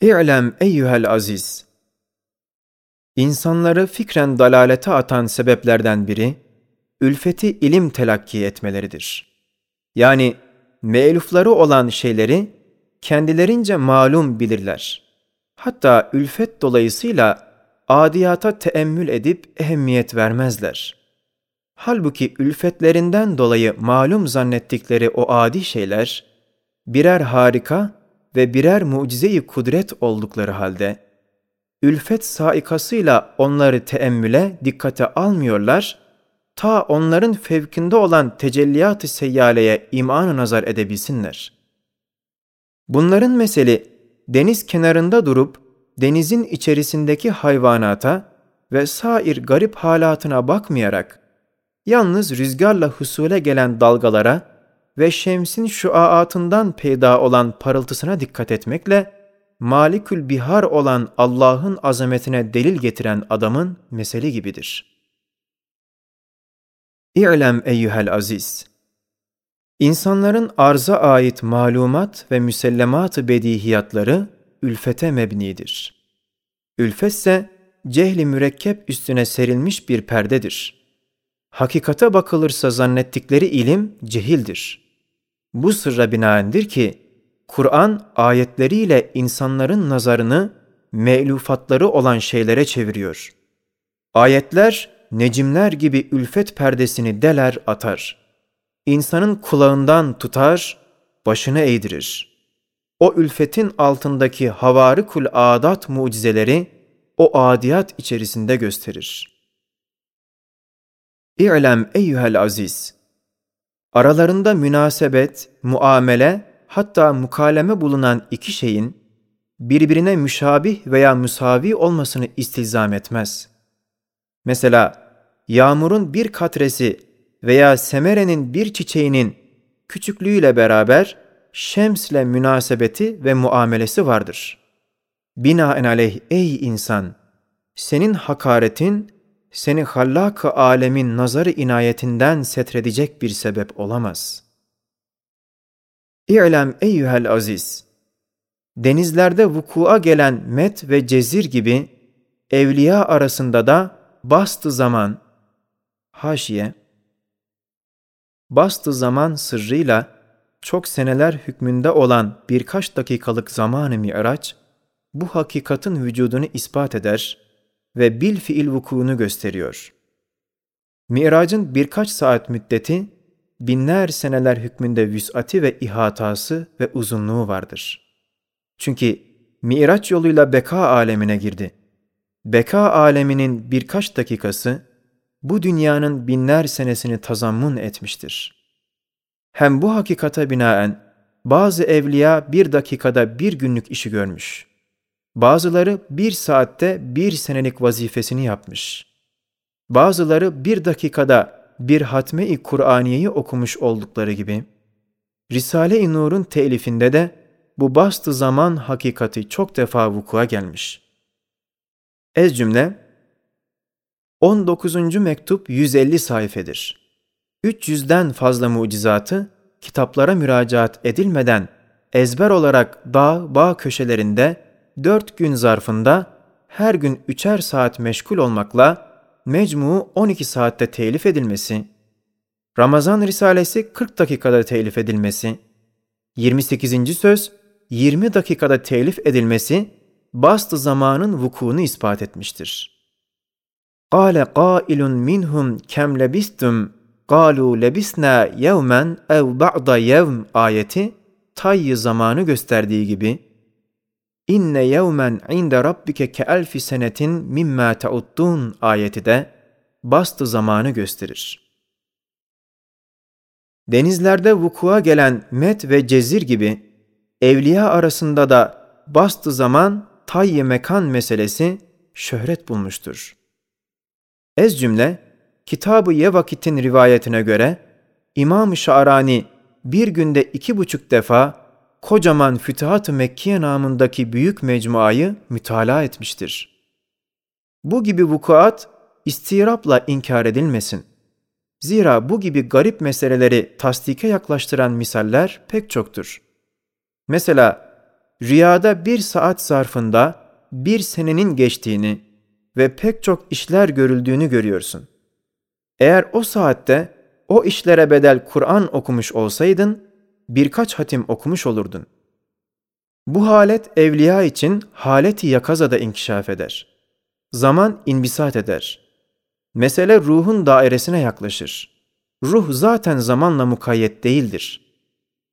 İ'lem eyyühel aziz. İnsanları fikren dalalete atan sebeplerden biri, ülfeti ilim telakki etmeleridir. Yani me'lufları olan şeyleri kendilerince malum bilirler. Hatta ülfet dolayısıyla adiyata teemmül edip ehemmiyet vermezler. Halbuki ülfetlerinden dolayı malum zannettikleri o adi şeyler, birer harika ve birer mucize-i kudret oldukları halde, ülfet saikasıyla onları teemmüle, dikkate almıyorlar, ta onların fevkinde olan tecelliyat-ı seyyaleye imanı nazar edebilsinler. Bunların meseli, deniz kenarında durup, denizin içerisindeki hayvanata ve sair garip halatına bakmayarak, yalnız rüzgarla husule gelen dalgalara, ve şemsin şuaatından peyda olan parıltısına dikkat etmekle, malikül bihar olan Allah'ın azametine delil getiren adamın meseli gibidir. İ'lem eyyühel aziz! İnsanların arza ait malumat ve müsellemat-ı bedihiyatları ülfete mebnidir. Ülfetse cehli mürekkep üstüne serilmiş bir perdedir. Hakikate bakılırsa zannettikleri ilim cehildir.'' Bu sırra binaendir ki, Kur'an ayetleriyle insanların nazarını me'lufatları olan şeylere çeviriyor. Ayetler, necimler gibi ülfet perdesini deler atar. İnsanın kulağından tutar, başını eğdirir. O ülfetin altındaki havarikul adat mucizeleri o adiyat içerisinde gösterir. İ'lem eyyühel aziz! Aralarında münasebet, muamele, hatta mukaleme bulunan iki şeyin birbirine müşabih veya müsavi olmasını istilzam etmez. Mesela yağmurun bir katresi veya semerenin bir çiçeğinin küçüklüğüyle beraber şemsle münasebeti ve muamelesi vardır. Binaenaleyh ey insan! Senin hakaretin seni hallak-ı alemin nazarı inayetinden setredecek bir sebep olamaz. İ'lem eyyühel aziz! Denizlerde vukua gelen met ve cezir gibi evliya arasında da bastı zaman, haşiye, bastı zaman sırrıyla çok seneler hükmünde olan birkaç dakikalık zamanı mi'raç, bu hakikatin vücudunu ispat eder ve bil fiil vukuunu gösteriyor. Miracın birkaç saat müddeti, binler seneler hükmünde vüs'ati ve ihatası ve uzunluğu vardır. Çünkü Miraç yoluyla beka alemine girdi. Beka aleminin birkaç dakikası, bu dünyanın binler senesini tazammun etmiştir. Hem bu hakikata binaen, bazı evliya bir dakikada bir günlük işi görmüş. Bazıları bir saatte bir senelik vazifesini yapmış. Bazıları bir dakikada bir hatme-i Kur'aniyeyi okumuş oldukları gibi, Risale-i Nur'un telifinde de bu bastı zaman hakikati çok defa vukua gelmiş. Ez cümle, 19. mektup 150 sayfedir. 300'den fazla mucizatı kitaplara müracaat edilmeden ezber olarak dağ, bağ köşelerinde dört gün zarfında her gün üçer saat meşgul olmakla mecmu 12 saatte telif edilmesi, Ramazan Risalesi 40 dakikada telif edilmesi, 28. söz 20 dakikada telif edilmesi bastı zamanın vukuunu ispat etmiştir. قَالَ قَائِلٌ مِنْهُمْ كَمْ لَبِسْتُمْ قَالُوا لَبِسْنَا يَوْمًا اَوْ بَعْضَ يَوْمْ ayeti tayyi zamanı gösterdiği gibi İnne yevmen inde rabbike ke elfi senetin mimma tauddun ayeti de bastı zamanı gösterir. Denizlerde vukua gelen met ve cezir gibi evliya arasında da bastı zaman tayyi mekan meselesi şöhret bulmuştur. Ez cümle, Kitab-ı Yevakit'in rivayetine göre İmam-ı Şa'rani bir günde iki buçuk defa kocaman Fütuhat-ı Mekkiye namındaki büyük mecmuayı mütalaa etmiştir. Bu gibi vukuat istirapla inkar edilmesin. Zira bu gibi garip meseleleri tasdike yaklaştıran misaller pek çoktur. Mesela rüyada bir saat zarfında bir senenin geçtiğini ve pek çok işler görüldüğünü görüyorsun. Eğer o saatte o işlere bedel Kur'an okumuş olsaydın, birkaç hatim okumuş olurdun. Bu halet evliya için haleti yakazada inkişaf eder. Zaman inbisat eder. Mesele ruhun dairesine yaklaşır. Ruh zaten zamanla mukayyet değildir.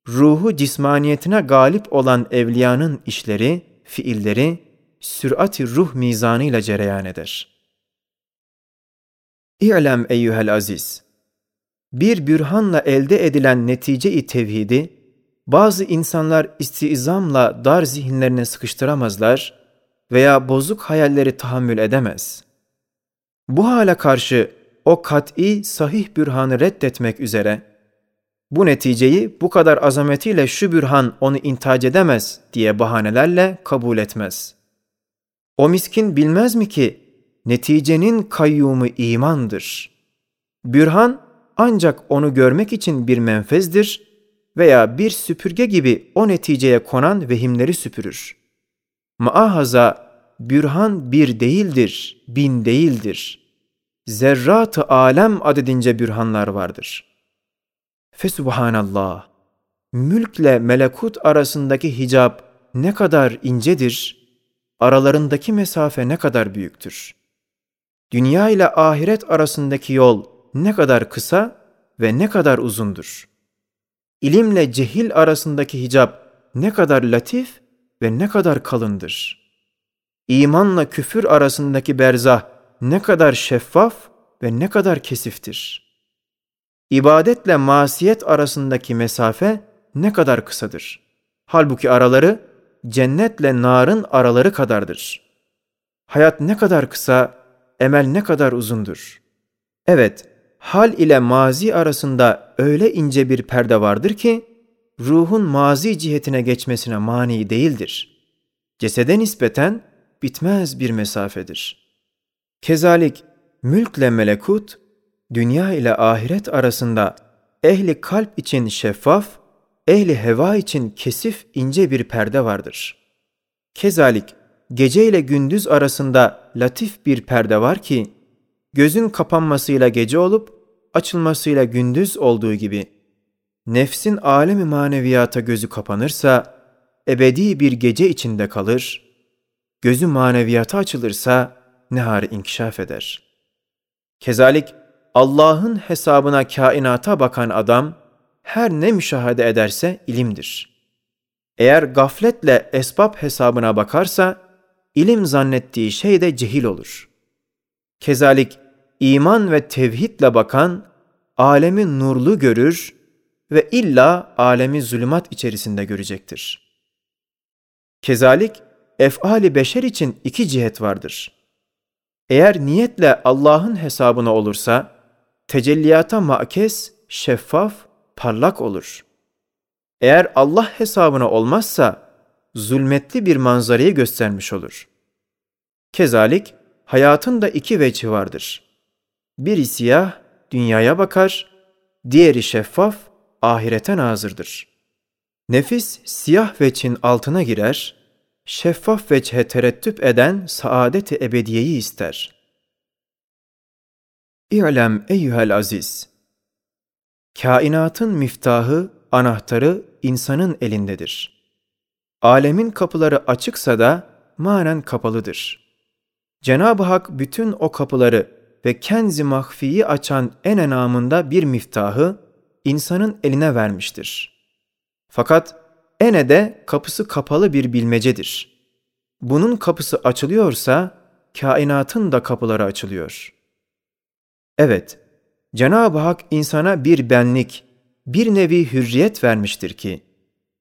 Ruhu cismaniyetine galip olan evliyanın işleri, fiilleri, sürati ruh mizanıyla cereyan eder. İ'lem eyyühel aziz! Bir bürhanla elde edilen netice-i tevhidi, bazı insanlar istizamla dar zihinlerine sıkıştıramazlar veya bozuk hayalleri tahammül edemez. Bu hale karşı o kat'i sahih bürhanı reddetmek üzere, bu neticeyi bu kadar azametiyle şu bürhan onu intac edemez diye bahanelerle kabul etmez. O miskin bilmez mi ki neticenin kayyumu imandır. Bürhan ancak onu görmek için bir menfezdir veya bir süpürge gibi o neticeye konan vehimleri süpürür. Maahaza bürhan bir değildir, bin değildir. Zerrat-ı alem adedince bürhanlar vardır. Fesubhanallah, mülkle melekut arasındaki hicap ne kadar incedir, aralarındaki mesafe ne kadar büyüktür. Dünya ile ahiret arasındaki yol ne kadar kısa ve ne kadar uzundur. İlimle cehil arasındaki hicap ne kadar latif ve ne kadar kalındır. İmanla küfür arasındaki berzah ne kadar şeffaf ve ne kadar kesiftir. İbadetle masiyet arasındaki mesafe ne kadar kısadır. Halbuki araları cennetle narın araları kadardır. Hayat ne kadar kısa, emel ne kadar uzundur. Evet, hal ile mazi arasında öyle ince bir perde vardır ki, ruhun mazi cihetine geçmesine mani değildir. Cesede nispeten bitmez bir mesafedir. Kezalik mülkle melekut, dünya ile ahiret arasında ehli kalp için şeffaf, ehli heva için kesif ince bir perde vardır. Kezalik gece ile gündüz arasında latif bir perde var ki, gözün kapanmasıyla gece olup, açılmasıyla gündüz olduğu gibi, nefsin alemi maneviyata gözü kapanırsa, ebedi bir gece içinde kalır, gözü maneviyata açılırsa, neharı inkişaf eder. Kezalik, Allah'ın hesabına kainata bakan adam, her ne müşahede ederse ilimdir. Eğer gafletle esbab hesabına bakarsa, ilim zannettiği şey de cehil olur. Kezalik iman ve tevhidle bakan, alemi nurlu görür ve illa alemi zulümat içerisinde görecektir. Kezalik, efali beşer için iki cihet vardır. Eğer niyetle Allah'ın hesabına olursa, tecelliyata makes, şeffaf, parlak olur. Eğer Allah hesabına olmazsa, zulmetli bir manzarayı göstermiş olur. Kezalik, hayatın da iki veçhi vardır. Biri siyah, dünyaya bakar, diğeri şeffaf, ahirete nazırdır. Nefis siyah veçhin altına girer, şeffaf veçhe terettüp eden saadeti ebediyeyi ister. İ'lem eyyühel aziz. Kainatın miftahı, anahtarı insanın elindedir. Alemin kapıları açıksa da manen kapalıdır. Cenab-ı Hak bütün o kapıları ve kenzi mahfiyi açan en enamında bir miftahı insanın eline vermiştir. Fakat ene de kapısı kapalı bir bilmecedir. Bunun kapısı açılıyorsa kainatın da kapıları açılıyor. Evet, Cenab-ı Hak insana bir benlik, bir nevi hürriyet vermiştir ki,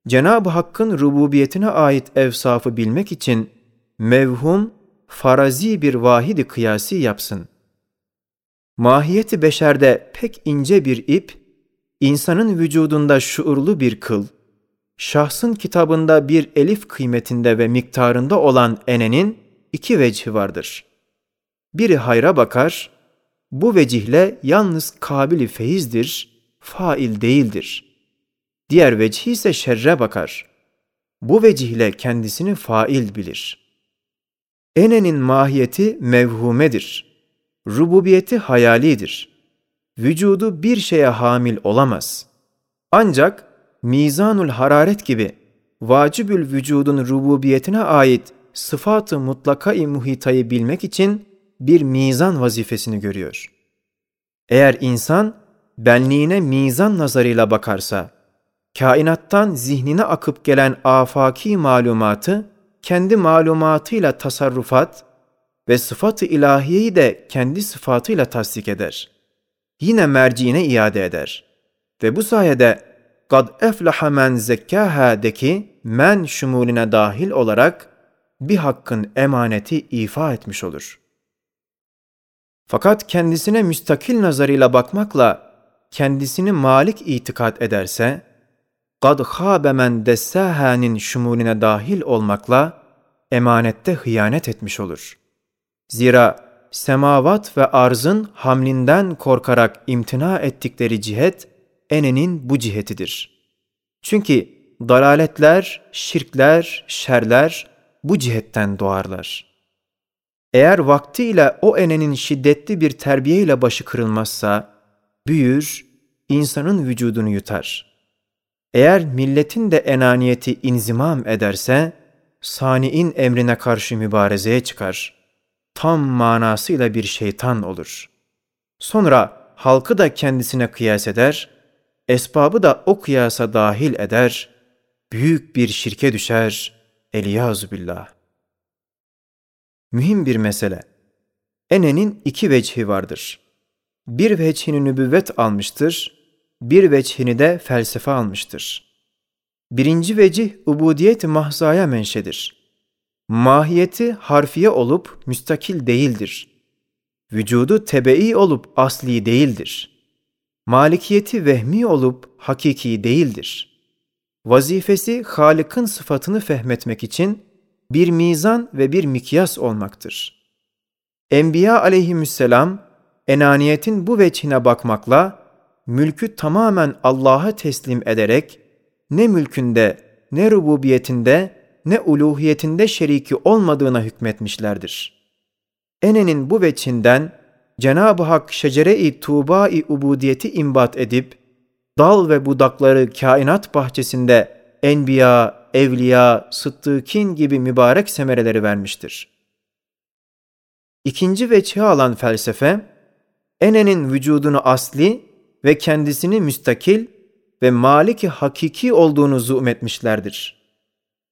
Cenab-ı Hakk'ın rububiyetine ait evsafı bilmek için mevhum, farazi bir vahidi kıyasi yapsın. Mahiyeti beşerde pek ince bir ip, insanın vücudunda şuurlu bir kıl, şahsın kitabında bir elif kıymetinde ve miktarında olan enenin iki vecihi vardır. Biri hayra bakar, bu vecihle yalnız kabili feyizdir, fail değildir. Diğer vecihi ise şerre bakar. bu vecihle kendisini fail bilir. Enenin mahiyeti mevhumedir. Rububiyeti hayalidir. Vücudu bir şeye hamil olamaz. Ancak mizanul hararet gibi vacibül vücudun rububiyetine ait sıfatı mutlaka-i muhitayı bilmek için bir mizan vazifesini görüyor. Eğer insan benliğine mizan nazarıyla bakarsa, kainattan zihnine akıp gelen afaki malumatı kendi malumatıyla tasarrufat ve sıfatı ilahiyeyi de kendi sıfatıyla tasdik eder. Yine merciine iade eder. Ve bu sayede kad eflaha men zekkâhâ'deki men şumulüne dahil olarak bir hakkın emaneti ifa etmiş olur. Fakat kendisine müstakil nazarıyla bakmakla kendisini malik itikat ederse, kad hâbe men dessâhâ'nin şumulüne dahil olmakla emanette hıyanet etmiş olur.'' Zira semavat ve arzın hamlinden korkarak imtina ettikleri cihet, enenin bu cihetidir. Çünkü dalaletler, şirkler, şerler bu cihetten doğarlar. Eğer vaktiyle o enenin şiddetli bir terbiyeyle başı kırılmazsa, büyür, insanın vücudunu yutar. Eğer milletin de enaniyeti inzimam ederse, sani'in emrine karşı mübarezeye çıkar. Tam manasıyla bir şeytan olur. Sonra halkı da kendisine kıyas eder, esbabı da o kıyasa dahil eder, büyük bir şirke düşer, eliyazu billah. Mühim bir mesele. Enenin iki vecihi vardır. Bir vecihini nübüvvet almıştır, bir vecihini de felsefe almıştır. Birinci vecih ubudiyet mahzaya menşedir. Mahiyeti harfiye olup müstakil değildir. Vücudu tebe'i olup asli değildir. Malikiyeti vehmi olup hakiki değildir. Vazifesi Halık'ın sıfatını fehmetmek için bir mizan ve bir mikyas olmaktır. Enbiya aleyhisselam enaniyetin bu veçhine bakmakla mülkü tamamen Allah'a teslim ederek ne mülkünde, ne rububiyetinde, ne uluhiyetinde şeriki olmadığına hükmetmişlerdir. Ene'nin bu veçinden Cenab-ı Hak şecere-i tuğba-i ubudiyeti imbat edip, dal ve budakları kainat bahçesinde enbiya, evliya, sıddıkin gibi mübarek semereleri vermiştir. İkinci veçhi alan felsefe, Ene'nin vücudunu asli ve kendisini müstakil ve maliki hakiki olduğunu zumetmişlerdir.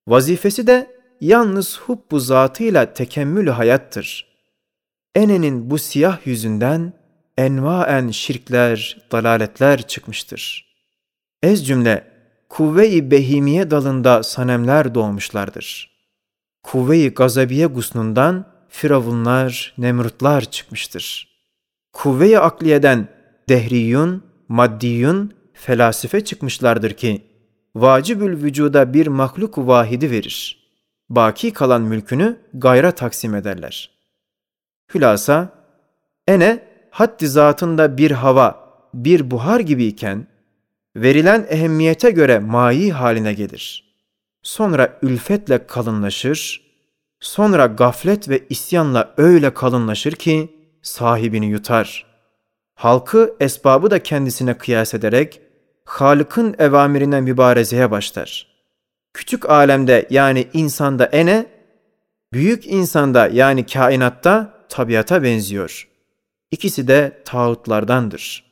Vazifesi de yalnız hubbu zatıyla tekemmülü hayattır. Ene'nin bu siyah yüzünden envaen şirkler, dalaletler çıkmıştır. Ez cümle kuvve-i behimiye dalında sanemler doğmuşlardır. Kuvve-i gazabiye gusnundan firavunlar, nemrutlar çıkmıştır. Kuvve-i akliyeden dehriyun, maddiyun, felasife çıkmışlardır ki, vacibül vücuda bir mahluk vahidi verir. Baki kalan mülkünü gayra taksim ederler. Hülasa, ene haddi zatında bir hava, bir buhar gibiyken, verilen ehemmiyete göre mayi haline gelir. Sonra ülfetle kalınlaşır, sonra gaflet ve isyanla öyle kalınlaşır ki sahibini yutar. Halkı esbabı da kendisine kıyas ederek Halık'ın evamirine mübarezeye başlar. Küçük alemde yani insanda ene, büyük insanda yani kainatta tabiata benziyor. İkisi de tağutlardandır.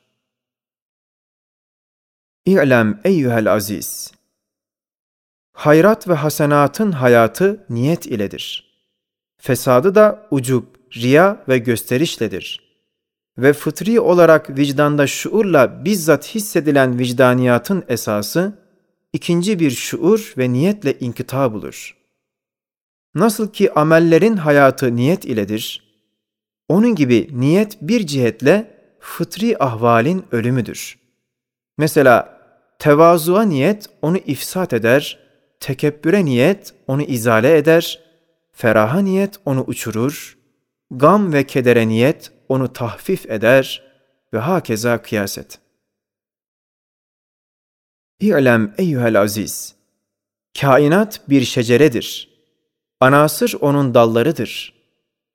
İ'lem eyyühel aziz. Hayrat ve hasenatın hayatı niyet iledir. Fesadı da ucub, riya ve gösterişledir.'' Ve fıtri olarak vicdanda şuurla bizzat hissedilen vicdaniyatın esası, ikinci bir şuur ve niyetle inkıta bulur. Nasıl ki amellerin hayatı niyet iledir, onun gibi niyet bir cihetle fıtri ahvalin ölümüdür. Mesela tevazuğa niyet onu ifsat eder, tekebbüre niyet onu izale eder, feraha niyet onu uçurur, gam ve kedere niyet onu tahfif eder ve hakeza kıyaset. İ'lem eyyühel aziz. Kainat bir şeceredir. Anasır onun dallarıdır.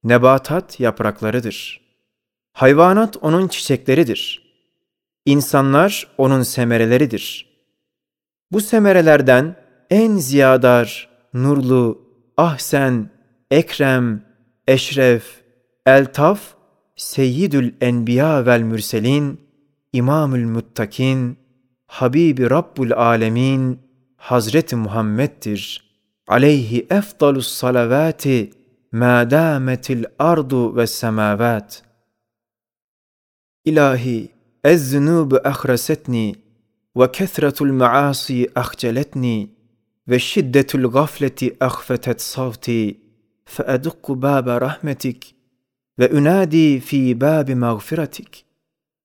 Nebatat yapraklarıdır. Hayvanat onun çiçekleridir. İnsanlar onun semereleridir. Bu semerelerden en ziyadar, nurlu, ahsen, ekrem, eşref, eltaf, seyyidül enbiya vel mürselin, imamül muttakin, Habibi Rabbul Alemin, Hazreti Muhammed'dir. Aleyhi efdalus salavati, ma dametil ardu ve semavat. İlahi, ez-zunubu ahresetni ve kethretul maasi ahceletni ve şiddetul gafleti ahfetet savti فأدق باب رحمتك وأنادي في باب مغفرتك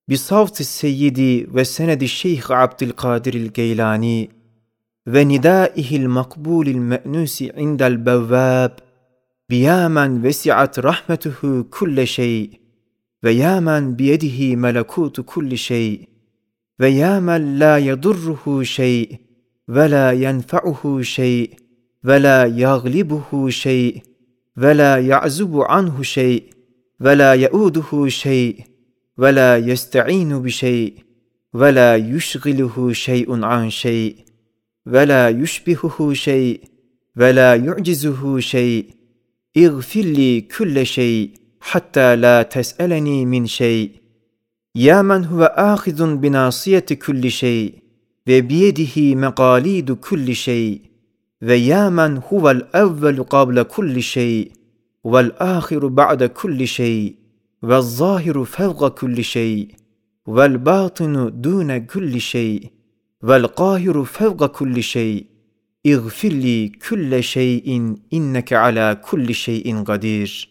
بصوت السيد وسند الشيخ عبد القادر الجيلاني وندائه المقبول المأنوس عند البواب بيا من وسعت رحمته كل شيء ويا من بيده ملكوت كل شيء ويا من لا يضره شيء ولا ينفعه شيء ولا يغلبه شيء ولا يعزب عنه شيء ولا يؤوده شيء ولا يستعين بشيء ولا يشغله شيء عن شيء ولا يشبهه شيء ولا يعجزه شيء. اغفر لي كل شيء حتى لا تسألني من شيء. يا من هو آخذ بناصية كل شيء وبيده مقاليد كل شيء. ويا من هو الأول قبل كل شيء. والآخر بعد كل شيء والظاهر فوق كل شيء والباطن دون كل شيء والقاهر فوق كل شيء. اغفر لي كل شيء إنك على كل شيء قدير.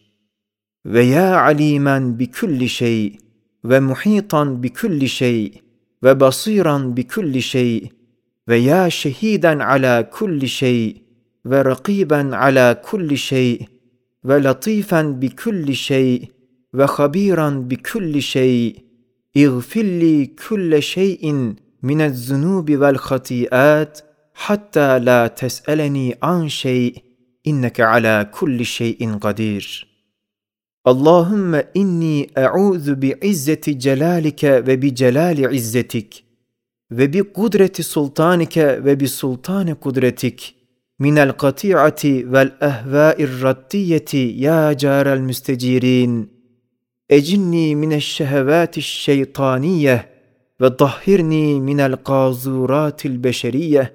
ويا عليما بكل شيء ومحيطا بكل شيء وبصيرا بكل شيء. ويا شهيدا على كل شيء ورقيبا على كل شيء. ve latifen bi külli şey ve habiran bi külli şey İğfirli külle şeyin minez zunubi vel hatiat hatta la tes'eleni an şey inneke ala kulli şeyin kadir. Allahümme inni e'udhu bi izzeti celalike ve bi celali izzetik ve bi kudreti sultanike ve bi sultani kudretik.'' من القطيعة والأهواء الردية يا جار المستجيرين. أجني من الشهوات الشيطانية وطهرني من القاذورات البشرية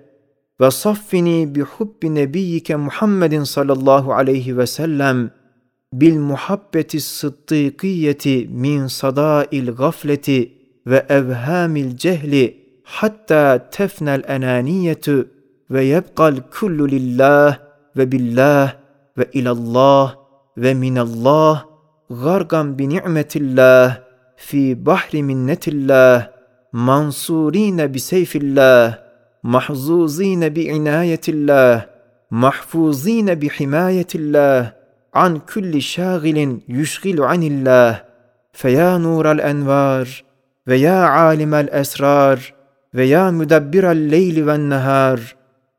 وصفني بحب نبيك محمد صلى الله عليه وسلم بالمحبة الصديقية من صداء الغفلة وأوهام الجهل حتى تفنى الأنانية ve yebkal kullu lillah ve billah ve ilallah ve minallah gargan bi ni'metillah fi bahri minnetillah mansurine bi seyfillah mahzuzine bi inayetillah mahfuzine bi himayetillah an kulli şagilin yüşgilu anillah. Feya nural envar ve ya alimel esrar ve ya müdebbirel leyli ven nehar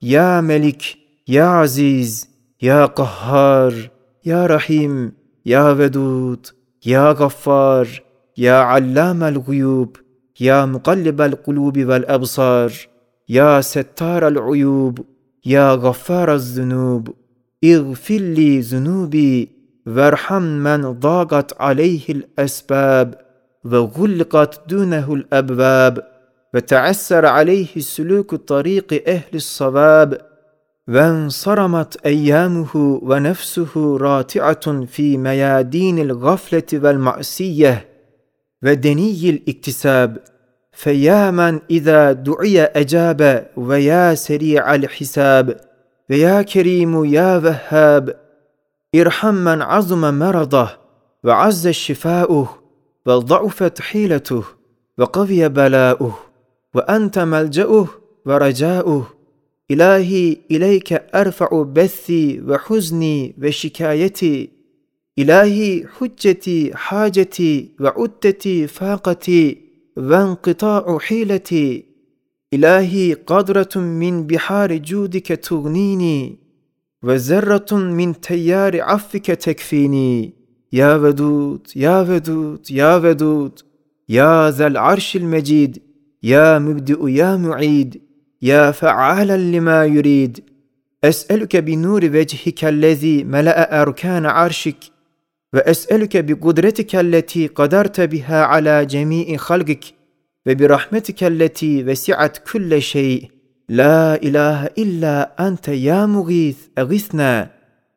يا ملك يا عزيز يا قهار يا رحيم يا ودود يا غفار يا علام الغيوب يا مقلب القلوب والأبصار يا ستار العيوب يا غفار الذنوب. اغفر لي ذنوبي وارحم من ضاقت عليه الأسباب وغلقت دونه الأبواب. وتعسر عليه سلوك طريق أهل الصواب وانصرمت أيامه ونفسه راتعة في ميادين الغفلة والمعصية ودني الاكتساب. فيا من إذا دعي أجاب ويا سريع الحساب. ويا كريم يا وهاب ارحم من عظم مرضه وعز شفاؤه وضعفت حيلته وقوي بلاؤه. وأنت ملجأه ورجاؤه. إلهي إليك أرفع بثي وحزني وشكايتي. إلهي حجتي حاجتي وعدتي فاقتي وانقطاع حيلتي. إلهي قدرة من بحار جودك تغنيني. وذرة من تيار عفك تكفيني. يا ودود يا ودود يا ودود. يا ذا العرش المجيد. يا مبدئ يا معيد يا فعالا لما يريد. أسألك بنور وجهك الذي ملأ أركان عرشك وأسألك بقدرتك التي قدرت بها على جميع خلقك وبرحمتك التي وسعت كل شيء. لا إله إلا أنت يا مغيث أغثنا.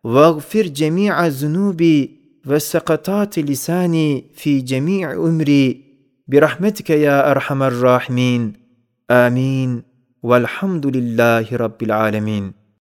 واغفر جميع ذنوبي وسقطات لساني في جميع أمري. برحمتك يا أرحم الراحمين. آمين. والحمد لله رب العالمين.